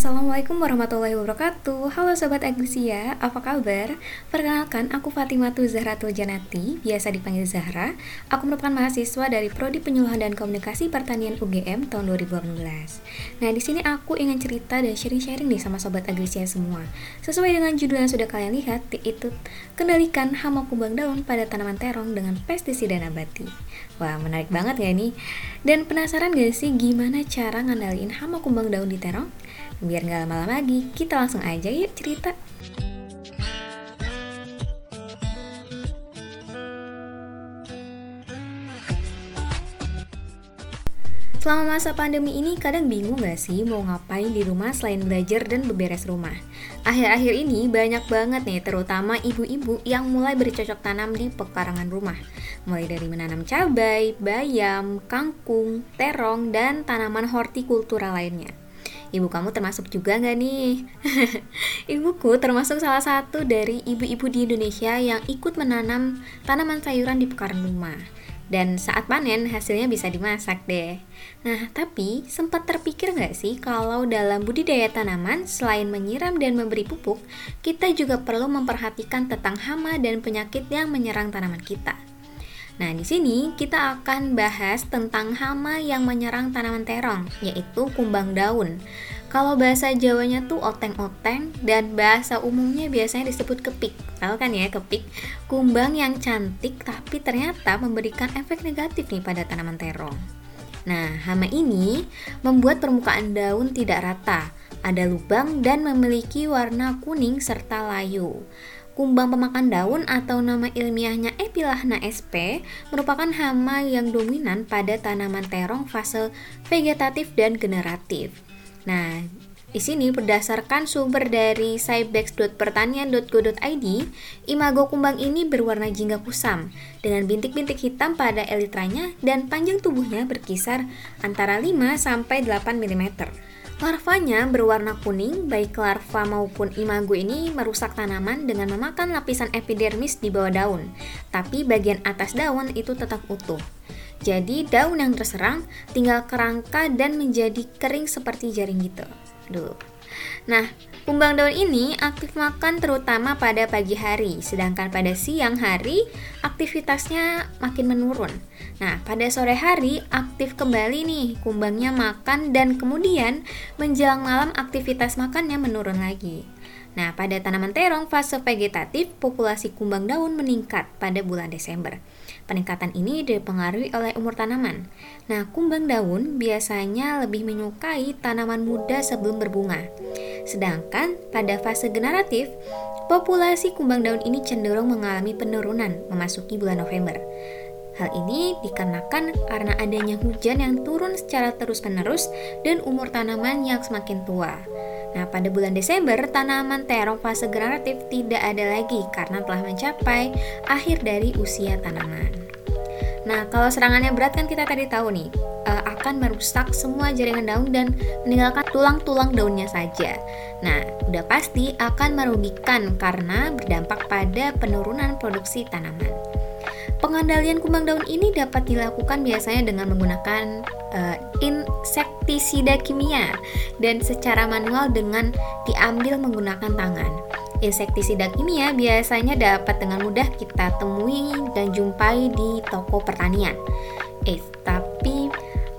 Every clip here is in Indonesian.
Assalamualaikum warahmatullahi wabarakatuh Halo Sobat Agrisia, apa kabar? Perkenalkan, aku Fatimatu Zahratul Janati, biasa dipanggil Zahra Aku merupakan mahasiswa dari Prodi Penyuluhan dan Komunikasi Pertanian UGM tahun 2018 Nah, di sini aku ingin cerita dan sharing-sharing nih sama Sobat Agrisia semua Sesuai dengan judul yang sudah kalian lihat, yaitu Kendalikan hama kumbang daun pada tanaman terong dengan pestisida nabati Wah, menarik banget ya nih? Dan penasaran gak sih gimana cara ngandalin hama kumbang daun di terong? Biar nggak lama-lama lagi, kita langsung aja yuk cerita. Selama masa pandemi ini kadang bingung gak sih mau ngapain di rumah selain belajar dan beberes rumah? Akhir-akhir ini banyak banget nih terutama ibu-ibu yang mulai bercocok tanam di pekarangan rumah. Mulai dari menanam cabai, bayam, kangkung, terong, dan tanaman hortikultura lainnya. Ibu kamu termasuk juga nggak nih? Ibuku termasuk salah satu dari ibu-ibu di Indonesia yang ikut menanam tanaman sayuran di pekarangan rumah. Dan saat panen hasilnya bisa dimasak deh. Nah, tapi sempat terpikir nggak sih kalau dalam budidaya tanaman selain menyiram dan memberi pupuk, kita juga perlu memperhatikan tentang hama dan penyakit yang menyerang tanaman kita. Nah, di sini kita akan bahas tentang hama yang menyerang tanaman terong, yaitu kumbang daun. Kalau bahasa Jawanya tuh oteng-oteng dan bahasa umumnya biasanya disebut kepik. Tahu kan ya kepik? Kumbang yang cantik tapi ternyata memberikan efek negatif nih pada tanaman terong. Nah, hama ini membuat permukaan daun tidak rata, ada lubang dan memiliki warna kuning serta layu. Kumbang pemakan daun atau nama ilmiahnya Epilahna sp merupakan hama yang dominan pada tanaman terong fase vegetatif dan generatif. Nah, di sini berdasarkan sumber dari cybex.pertanian.go.id, imago kumbang ini berwarna jingga kusam dengan bintik-bintik hitam pada elitranya dan panjang tubuhnya berkisar antara 5 sampai 8 mm. Larvanya berwarna kuning, baik larva maupun imago ini merusak tanaman dengan memakan lapisan epidermis di bawah daun, tapi bagian atas daun itu tetap utuh. Jadi daun yang terserang tinggal kerangka dan menjadi kering seperti jaring gitu. Duh. Nah, Kumbang daun ini aktif makan terutama pada pagi hari, sedangkan pada siang hari aktivitasnya makin menurun. Nah, pada sore hari aktif kembali nih kumbangnya makan dan kemudian menjelang malam aktivitas makannya menurun lagi. Nah, pada tanaman terong fase vegetatif populasi kumbang daun meningkat pada bulan Desember. Peningkatan ini dipengaruhi oleh umur tanaman. Nah, kumbang daun biasanya lebih menyukai tanaman muda sebelum berbunga. Sedangkan pada fase generatif, populasi kumbang daun ini cenderung mengalami penurunan memasuki bulan November. Hal ini dikarenakan karena adanya hujan yang turun secara terus-menerus dan umur tanaman yang semakin tua. Nah, pada bulan Desember, tanaman terong fase generatif tidak ada lagi karena telah mencapai akhir dari usia tanaman. Nah, kalau serangannya berat kan kita tadi tahu nih, uh, akan merusak semua jaringan daun dan meninggalkan tulang-tulang daunnya saja. Nah, udah pasti akan merugikan karena berdampak pada penurunan produksi tanaman. Pengendalian kumbang daun ini dapat dilakukan biasanya dengan menggunakan uh, insektisida kimia dan secara manual dengan diambil menggunakan tangan. Insektisida kimia biasanya dapat dengan mudah kita temui dan jumpai di toko pertanian. Eh, tapi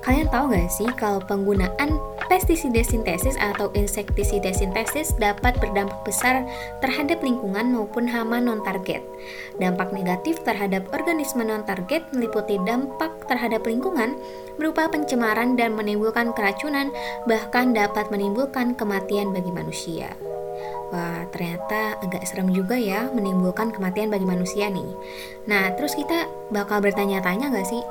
kalian tahu gak sih kalau penggunaan pestisida sintesis atau insektisida sintesis dapat berdampak besar terhadap lingkungan maupun hama non-target. Dampak negatif terhadap organisme non-target meliputi dampak terhadap lingkungan berupa pencemaran dan menimbulkan keracunan, bahkan dapat menimbulkan kematian bagi manusia. Wah, ternyata agak serem juga ya menimbulkan kematian bagi manusia nih. Nah, terus kita bakal bertanya-tanya gak sih,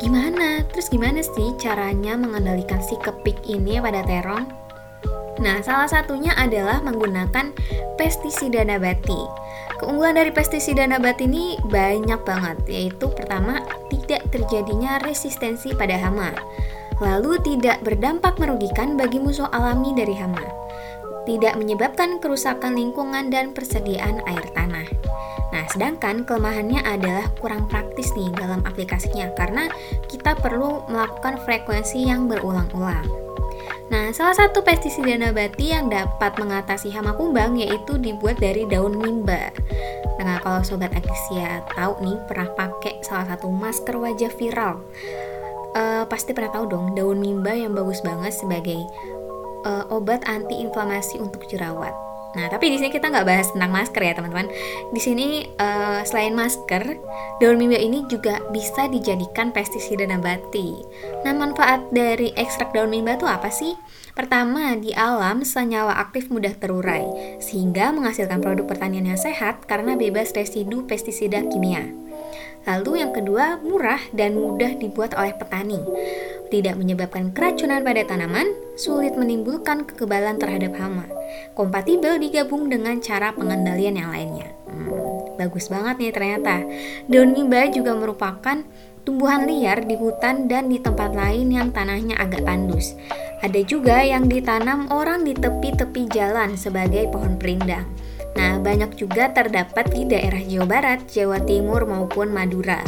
Gimana? Terus gimana sih caranya mengendalikan si kepik ini pada terong? Nah, salah satunya adalah menggunakan pestisida nabati. Keunggulan dari pestisida nabati ini banyak banget, yaitu pertama, tidak terjadinya resistensi pada hama. Lalu tidak berdampak merugikan bagi musuh alami dari hama. Tidak menyebabkan kerusakan lingkungan dan persediaan air tanah. Nah, sedangkan kelemahannya adalah kurang praktis nih dalam aplikasinya karena kita perlu melakukan frekuensi yang berulang-ulang. Nah, salah satu pestisida nabati yang dapat mengatasi hama kumbang yaitu dibuat dari daun mimba. Nah, kalau sobat Agrisia tahu nih pernah pakai salah satu masker wajah viral, uh, pasti pernah tahu dong daun mimba yang bagus banget sebagai uh, obat anti-inflamasi untuk jerawat. Nah, tapi di sini kita nggak bahas tentang masker ya, teman-teman. Di sini uh, selain masker, daun mimba ini juga bisa dijadikan pestisida nabati. Nah, manfaat dari ekstrak daun mimba itu apa sih? Pertama, di alam senyawa aktif mudah terurai, sehingga menghasilkan produk pertanian yang sehat karena bebas residu pestisida kimia. Lalu yang kedua, murah dan mudah dibuat oleh petani tidak menyebabkan keracunan pada tanaman, sulit menimbulkan kekebalan terhadap hama. Kompatibel digabung dengan cara pengendalian yang lainnya. Hmm, bagus banget nih ternyata. Daun mimba juga merupakan tumbuhan liar di hutan dan di tempat lain yang tanahnya agak tandus. Ada juga yang ditanam orang di tepi-tepi jalan sebagai pohon perindang. Nah, banyak juga terdapat di daerah Jawa Barat, Jawa Timur maupun Madura.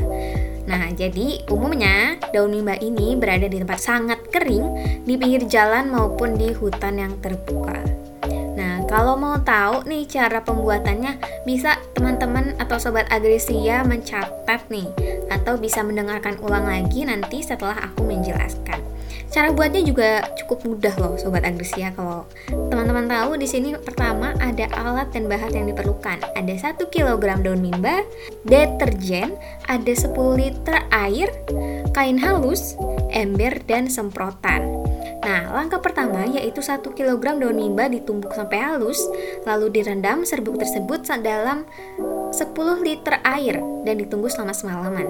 Nah, jadi umumnya daun mimba ini berada di tempat sangat kering di pinggir jalan maupun di hutan yang terbuka. Nah, kalau mau tahu nih cara pembuatannya, bisa teman-teman atau sobat agrisia mencatat nih atau bisa mendengarkan ulang lagi nanti setelah aku menjelaskan. Cara buatnya juga cukup mudah loh sobat agrisia kalau teman-teman tahu di sini pertama ada alat dan bahan yang diperlukan. Ada 1 kg daun mimba, deterjen, ada 10 liter air, kain halus, ember dan semprotan. Nah, langkah pertama yaitu 1 kg daun mimba ditumbuk sampai halus, lalu direndam serbuk tersebut dalam 10 liter air dan ditunggu selama semalaman.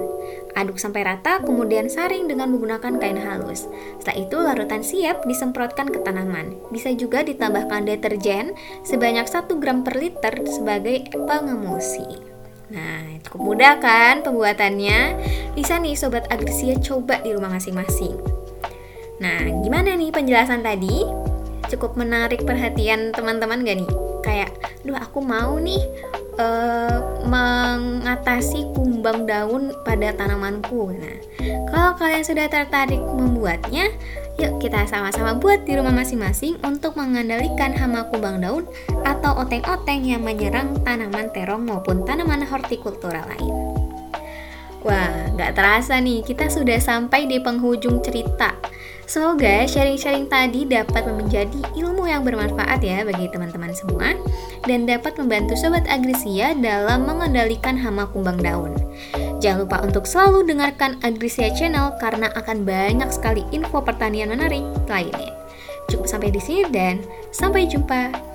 Aduk sampai rata, kemudian saring dengan menggunakan kain halus. Setelah itu, larutan siap disemprotkan ke tanaman. Bisa juga ditambahkan deterjen sebanyak 1 gram per liter sebagai pengemulsi. Nah, cukup mudah kan pembuatannya? Bisa nih Sobat Agrisia coba di rumah masing-masing. Nah, gimana nih penjelasan tadi? Cukup menarik perhatian teman-teman gak nih? Kayak, duh aku mau nih uh, mengatasi kumbang daun pada tanamanku. Nah, kalau kalian sudah tertarik membuatnya, yuk kita sama-sama buat di rumah masing-masing untuk mengendalikan hama kumbang daun atau oteng-oteng yang menyerang tanaman terong maupun tanaman hortikultura lain. Wah, nggak terasa nih, kita sudah sampai di penghujung cerita. Semoga sharing-sharing tadi dapat menjadi ilmu yang bermanfaat ya bagi teman-teman semua dan dapat membantu Sobat Agrisia dalam mengendalikan hama kumbang daun. Jangan lupa untuk selalu dengarkan Agrisia Channel karena akan banyak sekali info pertanian menarik lainnya. Cukup sampai di sini dan sampai jumpa.